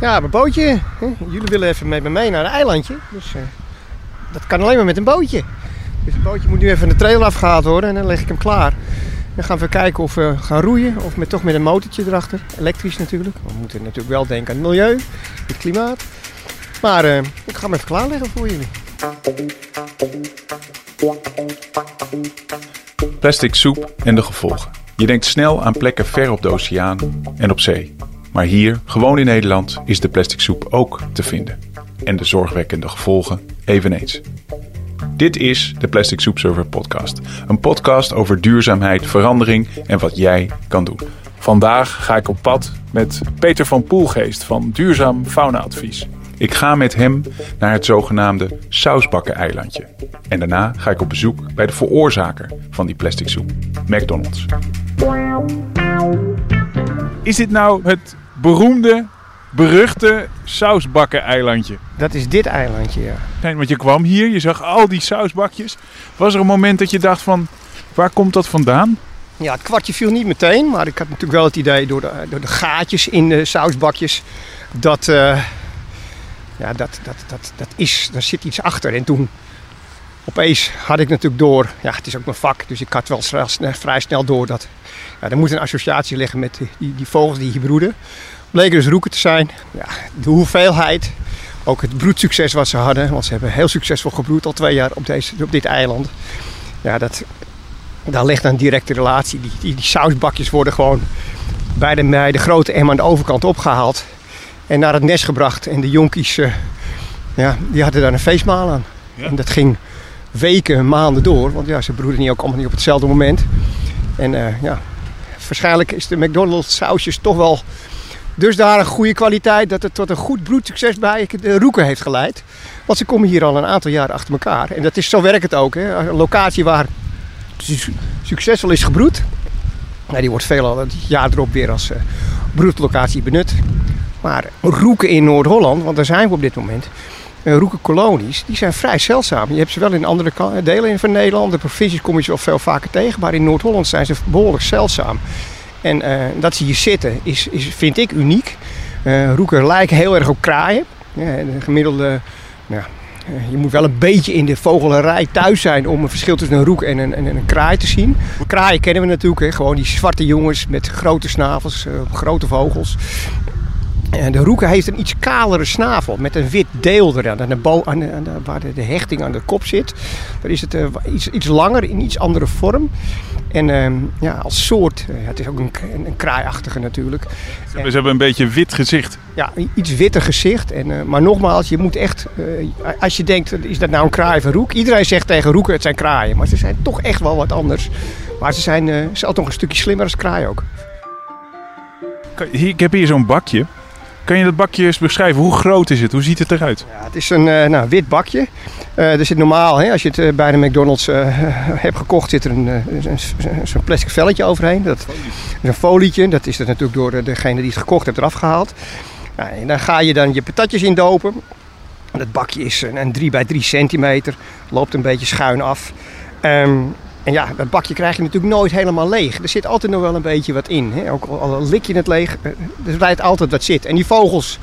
Ja, mijn bootje. Jullie willen even met me mee naar een eilandje. Dus eh, dat kan alleen maar met een bootje. Dus het bootje moet nu even de trailer afgehaald worden en dan leg ik hem klaar. Dan gaan we kijken of we gaan roeien of met, toch met een motortje erachter. Elektrisch natuurlijk. We moeten natuurlijk wel denken aan het milieu, het klimaat. Maar eh, ik ga hem even klaarleggen voor jullie. Plastic soep en de gevolgen. Je denkt snel aan plekken ver op de oceaan en op zee. Maar hier, gewoon in Nederland, is de plastic soep ook te vinden. En de zorgwekkende gevolgen eveneens. Dit is de Plastic Soup Server podcast. Een podcast over duurzaamheid, verandering en wat jij kan doen. Vandaag ga ik op pad met Peter van Poelgeest van Duurzaam Fauna Advies. Ik ga met hem naar het zogenaamde sausbakken-eilandje. En daarna ga ik op bezoek bij de veroorzaker van die plastic soep, McDonald's. Is dit nou het beroemde, beruchte sausbakken-eilandje? Dat is dit eilandje, ja. Nee, Want je kwam hier, je zag al die sausbakjes. Was er een moment dat je dacht van, waar komt dat vandaan? Ja, het kwartje viel niet meteen, maar ik had natuurlijk wel het idee door de, door de gaatjes in de sausbakjes dat, eh, ja, dat, dat, dat, dat is, daar zit iets achter. En toen opeens had ik natuurlijk door, ja, het is ook mijn vak, dus ik had wel vrij snel door dat ja, er moet een associatie liggen met die, die, vogels die hier broeden. Bleken dus roeken te zijn. Ja, de hoeveelheid, ook het broedsucces wat ze hadden, want ze hebben heel succesvol gebroed al twee jaar op, deze, op dit eiland. Ja, dat, daar ligt een directe relatie. Die, die, die sausbakjes worden gewoon bij de, bij de grote em aan de overkant opgehaald. En naar het nest gebracht. En de jonkies, eh, ja, die hadden daar een feestmaal aan. En dat ging weken, maanden door. Want ja, ze broeden niet ook allemaal niet op hetzelfde moment. En eh, ja, waarschijnlijk is de McDonald's sausjes toch wel dusdanig goede kwaliteit... dat het tot een goed broedsucces bij de roeken heeft geleid. Want ze komen hier al een aantal jaren achter elkaar. En dat is, zo werkt het ook. Hè. Een locatie waar su- succesvol is gebroed. Nou, die wordt veelal het jaar erop weer als eh, broedlocatie benut. Maar roeken in Noord-Holland, want daar zijn we op dit moment. Roekenkolonies, die zijn vrij zeldzaam. Je hebt ze wel in andere delen van Nederland. De provincies kom je ze wel veel vaker tegen. Maar in Noord-Holland zijn ze behoorlijk zeldzaam. En eh, dat ze hier zitten, is, is, vind ik uniek. Eh, roeken lijken heel erg op kraaien. Ja, de gemiddelde nou, eh, je moet wel een beetje in de vogelerij thuis zijn om een verschil tussen een roek en een, en een kraai te zien. Kraaien kennen we natuurlijk, hè? gewoon die zwarte jongens met grote snavels, grote vogels. En de roeken heeft een iets kalere snavel met een wit deel eraan, aan de bo- aan de, aan de- waar de, de hechting aan de kop zit. Daar is het eh, iets, iets langer, in iets andere vorm. En ehm, ja, als soort, eh, het is ook een, een, kraaiachtige natuurlijk. Ze hebben een beetje wit gezicht. Ja, iets witter gezicht. En, eh, maar nogmaals, je moet echt, als je denkt, is dat nou een kraai of een roek? Iedereen zegt tegen roeken, het zijn kraaien. Maar ze zijn toch echt wel wat anders. Maar ze zijn zelfs nog een stukje slimmer als kraai ook. Ik heb hier zo'n bakje. Kan je dat bakje eens beschrijven? Hoe groot is het? Hoe ziet het eruit? Ja, het is een eh, nou, wit bakje. Eh, er zit normaal, hè, als je het eh, bij de McDonald's hebt gekocht, zit er een, zo'n plastic velletje overheen. Dat is een folietje. Dat is er natuurlijk door de- degene die het gekocht heeft eraf gehaald. Nou, en dan ga je dan je patatjes in dopen. Dat bakje is een, een 3 bij 3 centimeter. Loopt een beetje schuin af. Ehm, en ja, dat bakje krijg je natuurlijk nooit helemaal leeg. Er zit altijd nog wel een beetje wat in. Hè? Ook al, lik je het leeg, eh, er blijft altijd wat zit. En die vogels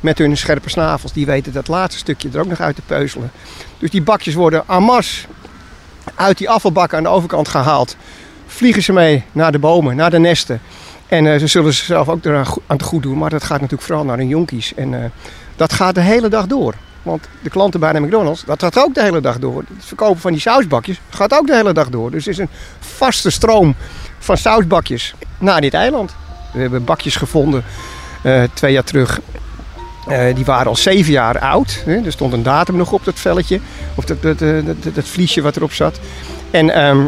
met hun scherpe snavels, die weten dat laatste stukje er ook nog uit te peuzelen. Dus die bakjes worden en uit die afvalbakken aan de overkant gehaald. Vliegen ze mee naar de bomen, naar de nesten. En eh, ze zullen zichzelf ook eraan aan te goed doen. Maar dat gaat natuurlijk vooral naar hun jonkies. En eh, dat gaat de hele dag door. Want de klanten bij McDonald's, dat gaat ook de hele dag door. Het verkopen van die sausbakjes gaat ook de hele dag door. Dus er is een vaste stroom van sausbakjes naar dit eiland. We hebben bakjes gevonden eh, twee jaar terug. Eh, die waren al zeven jaar oud. Hè. Er stond een datum nog op dat velletje. Of dat, dat, dat, dat, dat vliesje wat erop zat. En ehm,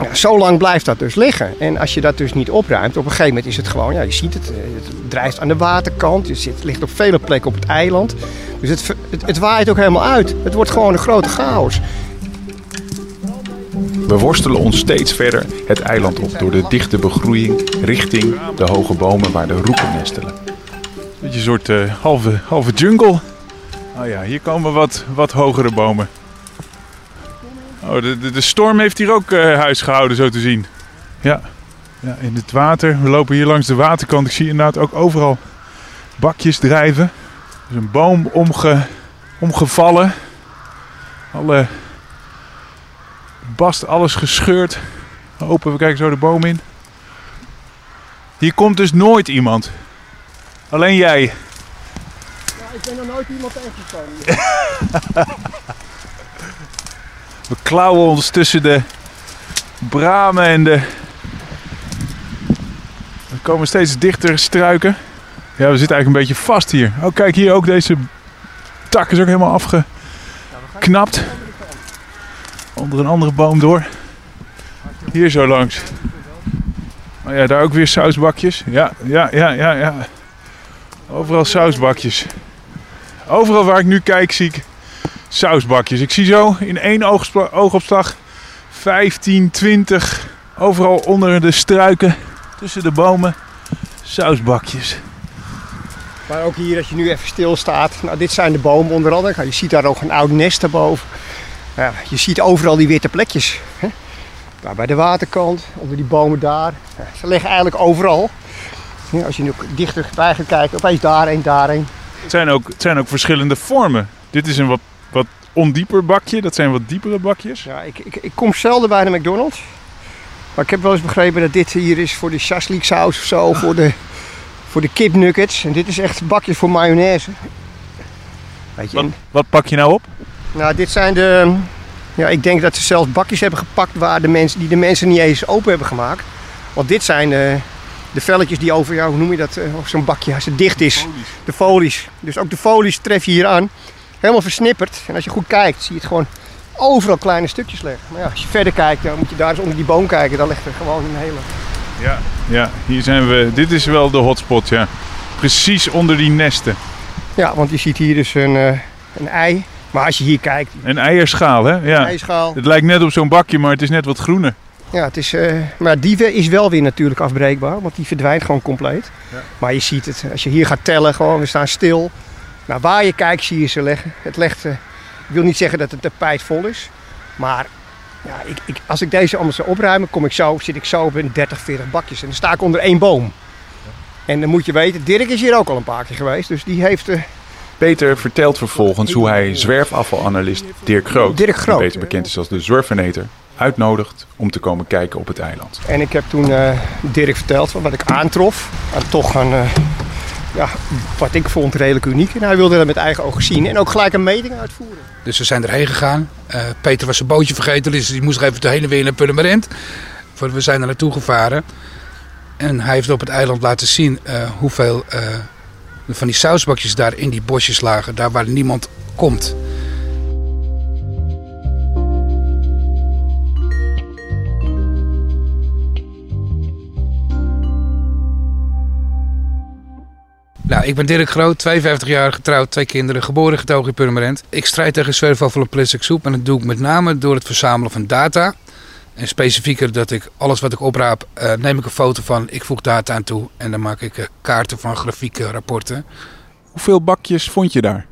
ja, zo lang blijft dat dus liggen. En als je dat dus niet opruimt, op een gegeven moment is het gewoon, ja, je ziet het, eh, het drijft aan de waterkant. Het ligt op vele plekken op het eiland. Dus het, het, het waait ook helemaal uit. Het wordt gewoon een grote chaos. We worstelen ons steeds verder het eiland op door de dichte begroeiing richting de hoge bomen waar de roeken nestelen. Beetje een soort eh, halve, halve jungle. Oh ja, hier komen wat, wat hogere bomen. Oh, de, de, de storm heeft hier ook eh, huis gehouden, zo te zien. Ja. ja, in het water. We lopen hier langs de waterkant. Ik zie inderdaad ook overal bakjes drijven. Er is een boom omge, omgevallen. Alle bast, alles gescheurd. Open, we kijken zo de boom in. Hier komt dus nooit iemand. Alleen jij. Ja, ik ben er nooit iemand tegengekomen. We klauwen ons tussen de bramen en de. We komen steeds dichter struiken. Ja, we zitten eigenlijk een beetje vast hier. Oh, kijk hier ook deze tak is ook helemaal afgeknapt. Onder een andere boom door. Hier zo langs. Oh ja, daar ook weer sausbakjes. Ja, ja, ja, ja, ja. Overal sausbakjes. Overal waar ik nu kijk zie ik sausbakjes. Ik zie zo in één oogopslag 15, 20. Overal onder de struiken, tussen de bomen, sausbakjes. Maar ook hier, als je nu even stilstaat. Nou, dit zijn de bomen onder andere. Nou, Je ziet daar ook een oud nest daarboven. Ja, je ziet overal die witte plekjes. Hè? Daar bij de waterkant, onder die bomen daar. Ja, ze liggen eigenlijk overal. Ja, als je nu ook dichterbij gaat kijken, opeens daarheen, daarheen. Het zijn ook, het zijn ook verschillende vormen. Dit is een wat, wat ondieper bakje, dat zijn wat diepere bakjes. Ja, ik, ik, ik kom zelden bij de McDonald's. Maar ik heb wel eens begrepen dat dit hier is voor de shashlik saus of zo, voor de, voor de kipnuggets. En dit is echt bakjes voor mayonaise. Weet je, Wat, wat pak je nou op? Nou, dit zijn de. Ja, ik denk dat ze zelfs bakjes hebben gepakt waar de mensen, die de mensen niet eens open hebben gemaakt. Want dit zijn de, de velletjes die over jou, hoe noem je dat, eh, of zo'n bakje als het dicht is. De folies. Dus ook de folies tref je hier aan. Helemaal versnipperd. En als je goed kijkt, zie je het gewoon overal kleine stukjes liggen. Maar ja, als je verder kijkt, dan moet je daar eens onder die boom kijken. Dan ligt er gewoon een hele. Ja, ja, hier zijn we. Dit is wel de hotspot, ja. Precies onder die nesten. Ja, want je ziet hier dus een, eh, een ei. Maar als je hier kijkt, Een eierschaal, hè? Ja. een eischaal. Het lijkt net op zo'n bakje, maar het is net wat groener. Ja, het is, eh, maar die is wel weer natuurlijk afbreekbaar, want die verdwijnt gewoon compleet. Ja. Maar je ziet het, als je hier gaat tellen, gewoon, we staan stil. Nou, waar je kijkt zie je ze leggen. Het legt, eh, ik wil niet zeggen dat het tapijt vol is, maar ja, ik, ik, als ik deze allemaal zou opruimen, kom ik zo, zit ik zo op een 30, 40 bakjes. En dan sta ik onder één boom. En dan moet je weten, Dirk is hier ook al een paar keer geweest, dus die heeft... eh, Peter vertelt vervolgens hoe hij zwerfafvalanalist Dirk Groot, Dirk Groot, die beter bekend is als de Zwerveneter, uitnodigt om te komen kijken op het eiland. En ik heb toen eh, Dirk verteld van wat ik aantrof. En toch een, ja, wat ik vond redelijk uniek. En hij wilde dat met eigen ogen zien. En ook gelijk een meting uitvoeren. Dus we zijn erheen gegaan. Eh, Peter was zijn bootje vergeten, dus die moest even heen en weer naar Purmerend. We zijn er naartoe gevaren. En hij heeft op het eiland laten zien eh, hoeveel eh, van die sausbakjes daar in die bosjes lagen. Daar waar niemand komt. Nou, ik ben Dirk Groot, 52 jaar getrouwd, twee kinderen, geboren en getogen in Purmerend. Ik strijd tegen zwerfafval en plastic soep en dat doe ik met name door het verzamelen van data. En specifieker dat ik alles wat ik opraap, eh, neem ik een foto van, ik voeg data aan toe en dan maak ik eh, kaarten van grafieken, rapporten. Hoeveel bakjes vond je daar?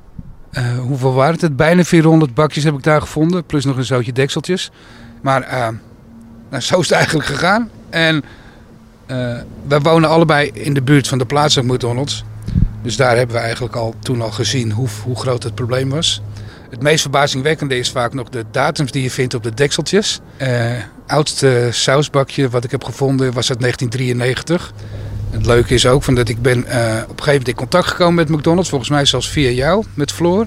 Eh, hoeveel waren het? Bijna 400 bakjes heb ik daar gevonden, plus nog een zootje dekseltjes. Maar nou, zo is het eigenlijk gegaan. En wij wonen allebei in de buurt van de plaatselijke McDonald's. Dus daar hebben we eigenlijk al toen al gezien hoe, hoe groot het probleem was. Het meest verbazingwekkende is vaak nog de datums die je vindt op de dekseltjes. Eh oudste sausbakje wat ik heb gevonden was uit 1993. Het leuke is ook van dat ik ben eh, op een gegeven moment in contact gekomen met McDonald's. Volgens mij zelfs via jou, met Floor.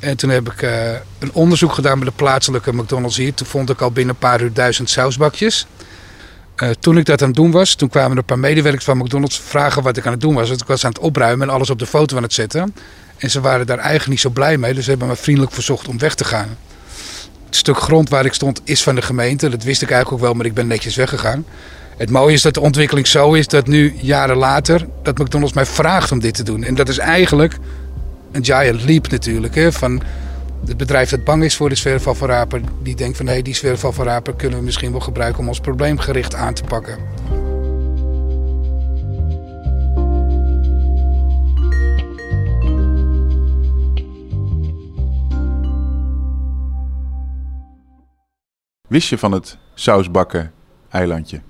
En toen heb ik eh, een onderzoek gedaan bij de plaatselijke McDonald's hier. Toen vond ik al binnen een paar uur duizend sausbakjes. Eh, toen ik dat aan het doen was, toen kwamen er een paar medewerkers van McDonald's vragen wat ik aan het doen was. Want ik was aan het opruimen en alles op de foto aan het zetten. En ze waren daar eigenlijk niet zo blij mee, dus ze hebben me vriendelijk verzocht om weg te gaan. Het stuk grond waar ik stond is van de gemeente. Dat wist ik eigenlijk ook wel, maar ik ben netjes weggegaan. Het mooie is dat de ontwikkeling zo is dat nu, jaren later, dat McDonald's mij vraagt om dit te doen. En dat is eigenlijk een giant leap natuurlijk. Hè? Van het bedrijf dat bang is voor de zwerfafvalraper, die denkt van hé, hey, die zwerfafvalraper kunnen we misschien wel gebruiken om ons probleemgericht aan te pakken. Wist je van het sausbakken eilandje?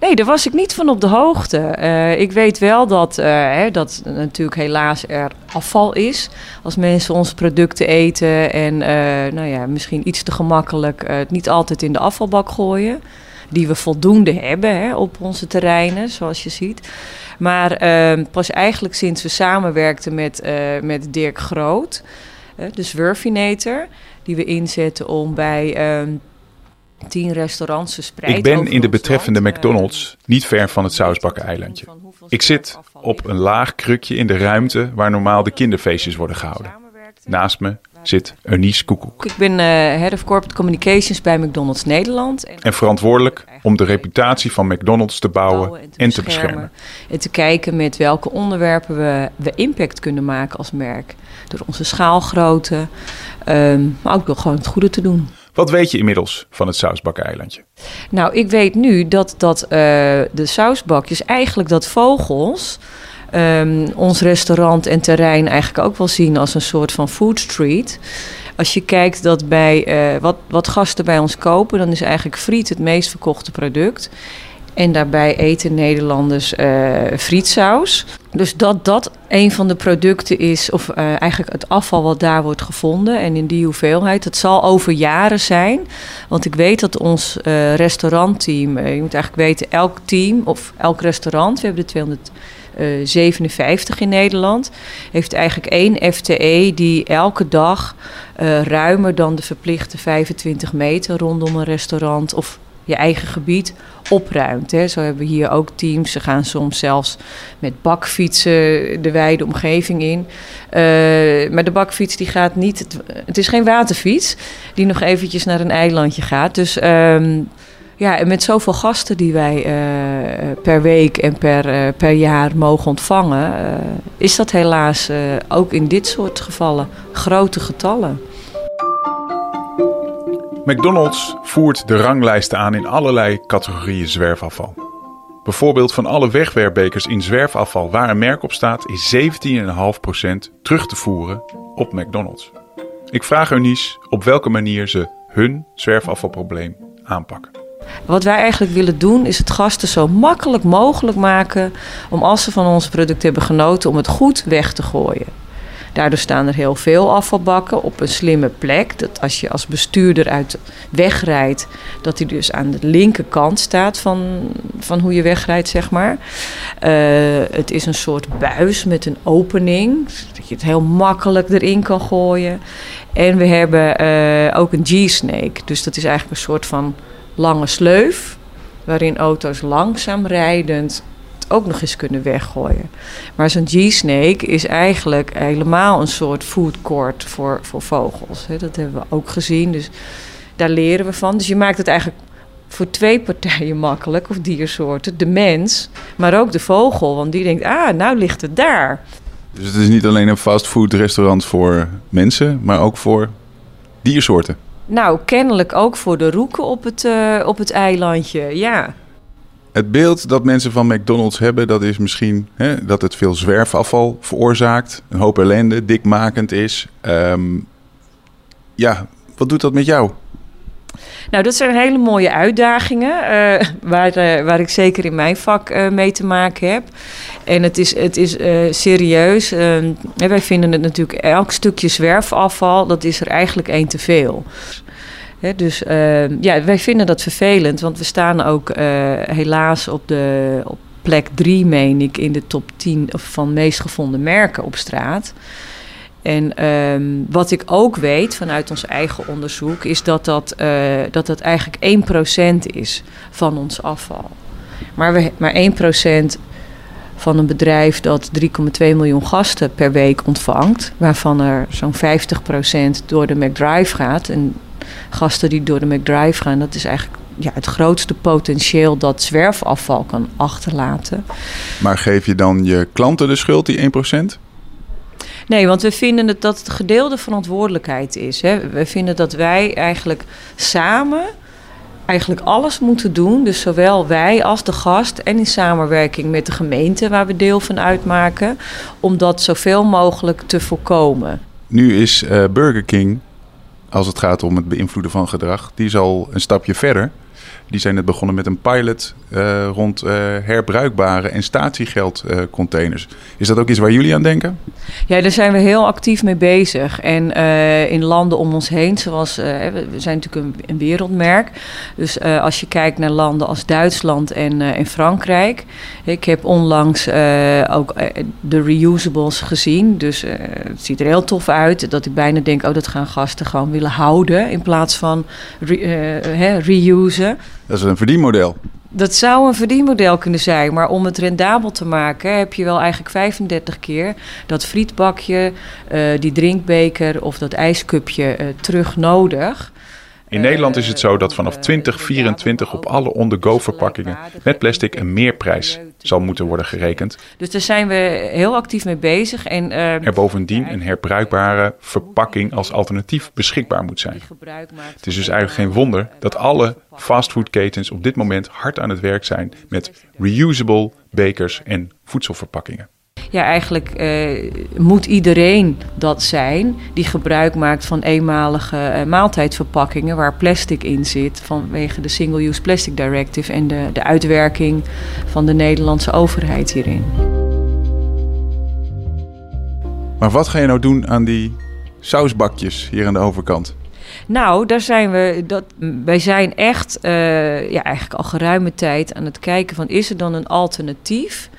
Nee, daar was ik niet van op de hoogte. Eh, ik weet wel dat, uh, hè, dat natuurlijk helaas er afval is. Als mensen onze producten eten en uh, nou ja, misschien iets te gemakkelijk het niet altijd in de afvalbak gooien. Die we voldoende hebben hè, op onze terreinen, zoals je ziet. Maar ehm, pas eigenlijk sinds we samenwerkten met, met Dirk Groot, de Swurfinator, die we inzetten om bij ehm, tien restaurants verspreid. Ik ben in de betreffende McDonald's niet ver van het Sausbakken-eilandje. Ik zit op een laag krukje in de ruimte waar normaal de kinderfeestjes worden gehouden. Naast me zit Eunice Koekoek. Ik ben uh, Head of Corporate Communications bij McDonald's Nederland. En, en verantwoordelijk om de reputatie van McDonald's te bouwen en te, en te beschermen. En te kijken met welke onderwerpen we, we impact kunnen maken als merk. Door onze schaalgrootte, um, maar ook door gewoon het goede te doen. Wat weet je inmiddels van het sausbakkeneilandje? Nou, ik weet nu dat, dat uh, de sausbakjes eigenlijk dat vogels... Um, ons restaurant en terrein eigenlijk ook wel zien als een soort van food street. Als je kijkt dat bij uh, wat, wat gasten bij ons kopen, dan is eigenlijk friet het meest verkochte product. En daarbij eten Nederlanders uh, frietsaus. Dus dat dat een van de producten is, of uh, eigenlijk het afval wat daar wordt gevonden. En in die hoeveelheid. Het zal over jaren zijn. Want ik weet dat ons uh, restaurantteam, je moet eigenlijk weten, elk team of elk restaurant, we hebben de 200. 57 in Nederland. Heeft eigenlijk één FTE die elke dag ruimer dan de verplichte 25 meter rondom een restaurant of je eigen gebied opruimt. Hè. Zo hebben we hier ook teams. Ze gaan soms zelfs met bakfietsen de wijde omgeving in. Uh, maar de bakfiets die gaat niet... Het, is geen waterfiets die nog eventjes naar een eilandje gaat. Dus... Um, ja, en met zoveel gasten die wij uh, per week en per, uh, per jaar mogen ontvangen, is dat helaas ook in dit soort gevallen grote getallen. McDonald's voert de ranglijsten aan in allerlei categorieën zwerfafval. Bijvoorbeeld van alle wegwerpbekers in zwerfafval waar een merk op staat, is 17,5% terug te voeren op McDonald's. Ik vraag Eunice op welke manier ze hun zwerfafvalprobleem aanpakken. Wat wij eigenlijk willen doen is het gasten zo makkelijk mogelijk maken om als ze van ons product hebben genoten om het goed weg te gooien. Daardoor staan er heel veel afvalbakken op een slimme plek. Dat als je als bestuurder uit wegrijdt, dat hij dus aan de linkerkant staat van, van hoe je wegrijdt, zeg maar. Uh, het is een soort buis met een opening, dat je het heel makkelijk erin kan gooien. En we hebben uh, ook een G-snake, dus dat is eigenlijk een soort van lange sleuf, waarin auto's langzaam rijdend ook nog eens kunnen weggooien. Maar zo'n G-snake is eigenlijk helemaal een soort food court voor, voor vogels. Dat hebben we ook gezien, dus daar leren we van. Dus je maakt het eigenlijk voor twee partijen makkelijk, of diersoorten. De mens, maar ook de vogel, want die denkt, ah, nou ligt het daar. Dus het is niet alleen een fastfood restaurant voor mensen, maar ook voor diersoorten? Nou, kennelijk ook voor de roeken op het, uh, op het eilandje, ja. Het beeld dat mensen van McDonald's hebben, dat is misschien hè, dat het veel zwerfafval veroorzaakt, een hoop ellende, dikmakend is. Um, ja, wat doet dat met jou? Nou, dat zijn hele mooie uitdagingen uh, waar, uh, waar ik zeker in mijn vak uh, mee te maken heb. En het is, het is serieus. Ehm, wij vinden het natuurlijk elk stukje zwerfafval, dat is er eigenlijk één te veel. Dus uh, ja, wij vinden dat vervelend, want we staan ook uh, helaas op, de, op plek 3, meen ik, in de top 10 van meest gevonden merken op straat. En um, wat ik ook weet vanuit ons eigen onderzoek, is dat dat, uh, dat, dat eigenlijk 1% is van ons afval. Maar, we, maar 1% van een bedrijf dat 3,2 miljoen gasten per week ontvangt, waarvan er zo'n 50% door de McDrive gaat. En gasten die door de McDrive gaan, dat is eigenlijk ja, het grootste potentieel dat zwerfafval kan achterlaten. Maar geef je dan je klanten de schuld, die 1%? Nee, want we vinden het, dat het gedeelde verantwoordelijkheid is. Hè. We vinden dat wij eigenlijk samen eigenlijk alles moeten doen. Dus zowel wij als de gast en in samenwerking met de gemeente waar we deel van uitmaken. Om dat zoveel mogelijk te voorkomen. Nu is uh, Burger King als het gaat om het beïnvloeden van gedrag, die is al een stapje verder. Die zijn net begonnen met een pilot eh, rond uh, herbruikbare en statiegeldcontainers. Is dat ook iets waar jullie aan denken? Ja, daar zijn we heel actief mee bezig. En in landen om ons heen, zoals we zijn natuurlijk een, wereldmerk. Dus als je kijkt naar landen als Duitsland en, en Frankrijk. Ik heb onlangs ook de reusables gezien. Dus het ziet er heel tof uit. Dat ik bijna denk, oh, dat gaan gasten gewoon willen houden in plaats van re, reusen. Dat is een verdienmodel. Dat zou een verdienmodel kunnen zijn, maar om het rendabel te maken heb je wel eigenlijk 35 keer dat frietbakje, uh, die drinkbeker of dat ijskupje uh, terug nodig. In Nederland is het zo dat vanaf 2024 op alle on-the-go verpakkingen met plastic een meerprijs zal moeten worden gerekend. Dus daar zijn we heel actief mee bezig. En, uh, er bovendien een herbruikbare verpakking als alternatief beschikbaar moet zijn. Het is dus eigenlijk geen wonder dat alle fastfoodketens op dit moment hard aan het werk zijn met reusable bekers en voedselverpakkingen ja, eigenlijk uh, moet iedereen dat zijn die gebruik maakt van eenmalige uh, maaltijdverpakkingen waar plastic in zit vanwege de Single-Use Plastic Directive en de, de uitwerking van de Nederlandse overheid hierin. Maar wat ga je nou doen aan die sausbakjes hier aan de overkant? Nou, daar zijn we. Dat, wij zijn echt uh, ja, eigenlijk al geruime tijd aan het kijken van is er dan een alternatief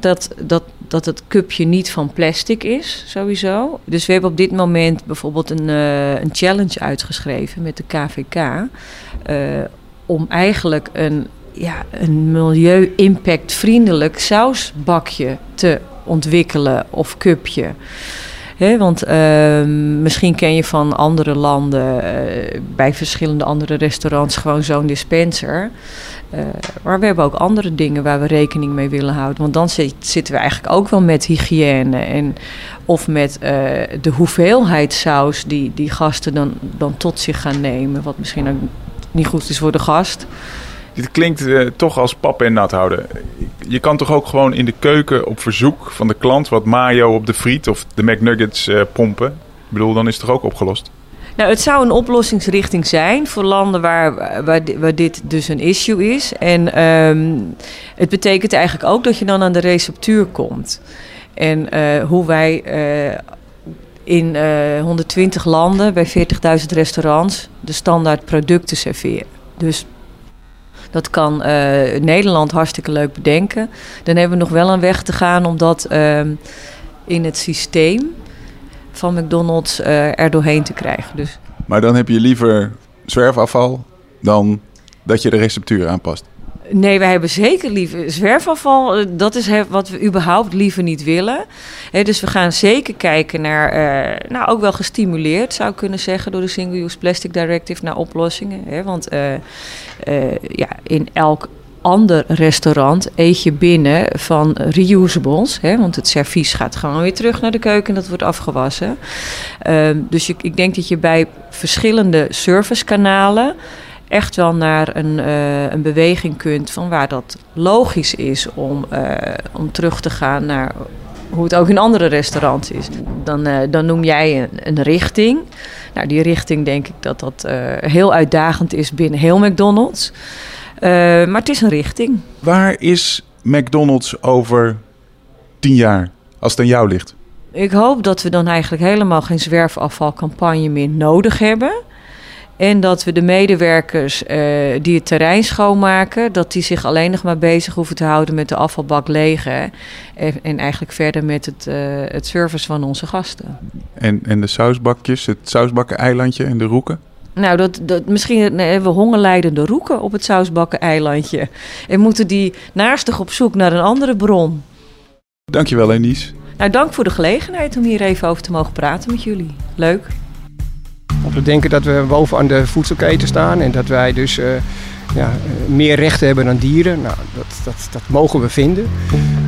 Dat, dat, dat het cupje niet van plastic is, sowieso. Dus we hebben op dit moment bijvoorbeeld een, uh, een challenge uitgeschreven met de KVK. Eh, om eigenlijk een, ja, een milieu-impact-vriendelijk sausbakje te ontwikkelen of cupje. Want uh, misschien ken je van andere landen, uh, bij verschillende andere restaurants, gewoon zo'n dispenser. Uh, maar we hebben ook andere dingen waar we rekening mee willen houden. Want dan zit, zitten we eigenlijk ook wel met hygiëne. En, of met uh, de hoeveelheid saus die, die gasten dan, dan tot zich gaan nemen. Wat misschien ook niet goed is voor de gast. Dit klinkt uh, toch als pap en nat houden. Je kan toch ook gewoon in de keuken op verzoek van de klant wat mayo op de friet of de McNuggets pompen? Ik bedoel, dan is het toch ook opgelost? Nou, het zou een oplossingsrichting zijn voor landen waar, waar, waar dit dus een issue is. En um, het betekent eigenlijk ook dat je dan aan de receptuur komt. En uh, hoe wij uh, in uh, 120 landen bij 40.000 restaurants de standaard producten serveren. Dus dat kan Nederland hartstikke leuk bedenken. Dan hebben we nog wel een weg te gaan om dat uh, in het systeem van McDonald's uh, er doorheen te krijgen. Dus. Maar dan heb je liever zwerfafval dan dat je de receptuur aanpast? Nee, wij hebben zeker liever zwerfafval. Eh, dat is wat we überhaupt liever niet willen. dus we gaan zeker kijken naar, uh, nou ook wel gestimuleerd zou ik kunnen zeggen door de Single Use Plastic Directive naar oplossingen. want ja, in elk ander restaurant eet je binnen van reusables. Hè, want het servies gaat gewoon weer terug naar de keuken en dat wordt afgewassen. Uh, dus ik denk dat je bij verschillende servicekanalen echt wel naar een, uh, een beweging kunt van waar dat logisch is om, uh, om terug te gaan naar hoe het ook in andere restaurants is. Dan, uh, dan noem jij een, een, richting. Nou, die richting denk ik dat dat heel uitdagend is binnen heel McDonald's. Uh, maar het is een richting. Waar is McDonald's over tien jaar, als het aan jou ligt? Ik hoop dat we dan eigenlijk helemaal geen zwerfafvalcampagne meer nodig hebben. En dat we de medewerkers uh, die het terrein schoonmaken, dat die zich alleen nog maar bezig hoeven te houden met de afvalbak legen. En, en eigenlijk verder met het, uh, het service van onze gasten. En, en de sausbakjes, het sausbakken-eilandje en de roeken? Nou, dat, dat, misschien hebben we hongerlijdende roeken op het Sausbakken-eilandje. En moeten die naastig op zoek naar een andere bron. Dankjewel, Enies. Nou, dank voor de gelegenheid om hier even over te mogen praten met jullie. Leuk. We denken dat we bovenaan de voedselketen staan en dat wij dus uh, ja, meer rechten hebben dan dieren. Nou, dat, dat, dat mogen we vinden.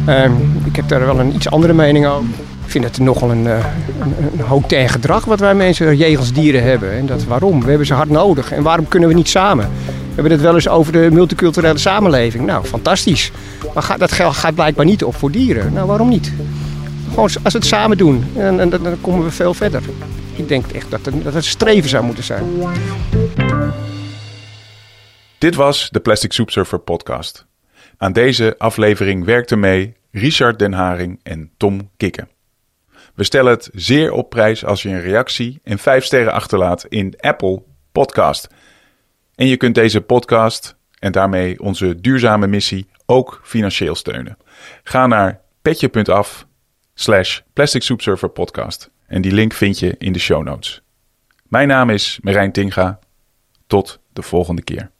Uh, ik heb daar wel een iets andere mening over. Ik vind het nogal een, uh, een, een gedrag wat wij mensen jegels dieren hebben. En dat waarom? We hebben ze hard nodig. En waarom kunnen we niet samen? We hebben het wel eens over de multiculturele samenleving. Nou, fantastisch. Maar gaat, dat gaat blijkbaar niet op voor dieren. Nou, waarom niet? Gewoon als we het samen doen, en, en, dan komen we veel verder. Ik denk echt dat het, dat streven zou moeten zijn. Dit was de Plastic Soup Surfer podcast. Aan deze aflevering werkten mee Richard Den Haring en Tom Kikken. We stellen het zeer op prijs als je een reactie en 5 sterren achterlaat in Apple Podcast. En je kunt deze podcast en daarmee onze duurzame missie ook financieel steunen. Ga naar petje.af slash Plastic Soup Surfer podcast. En die link vind je in de show notes. Mijn naam is Merijn Tinga. Tot de volgende keer.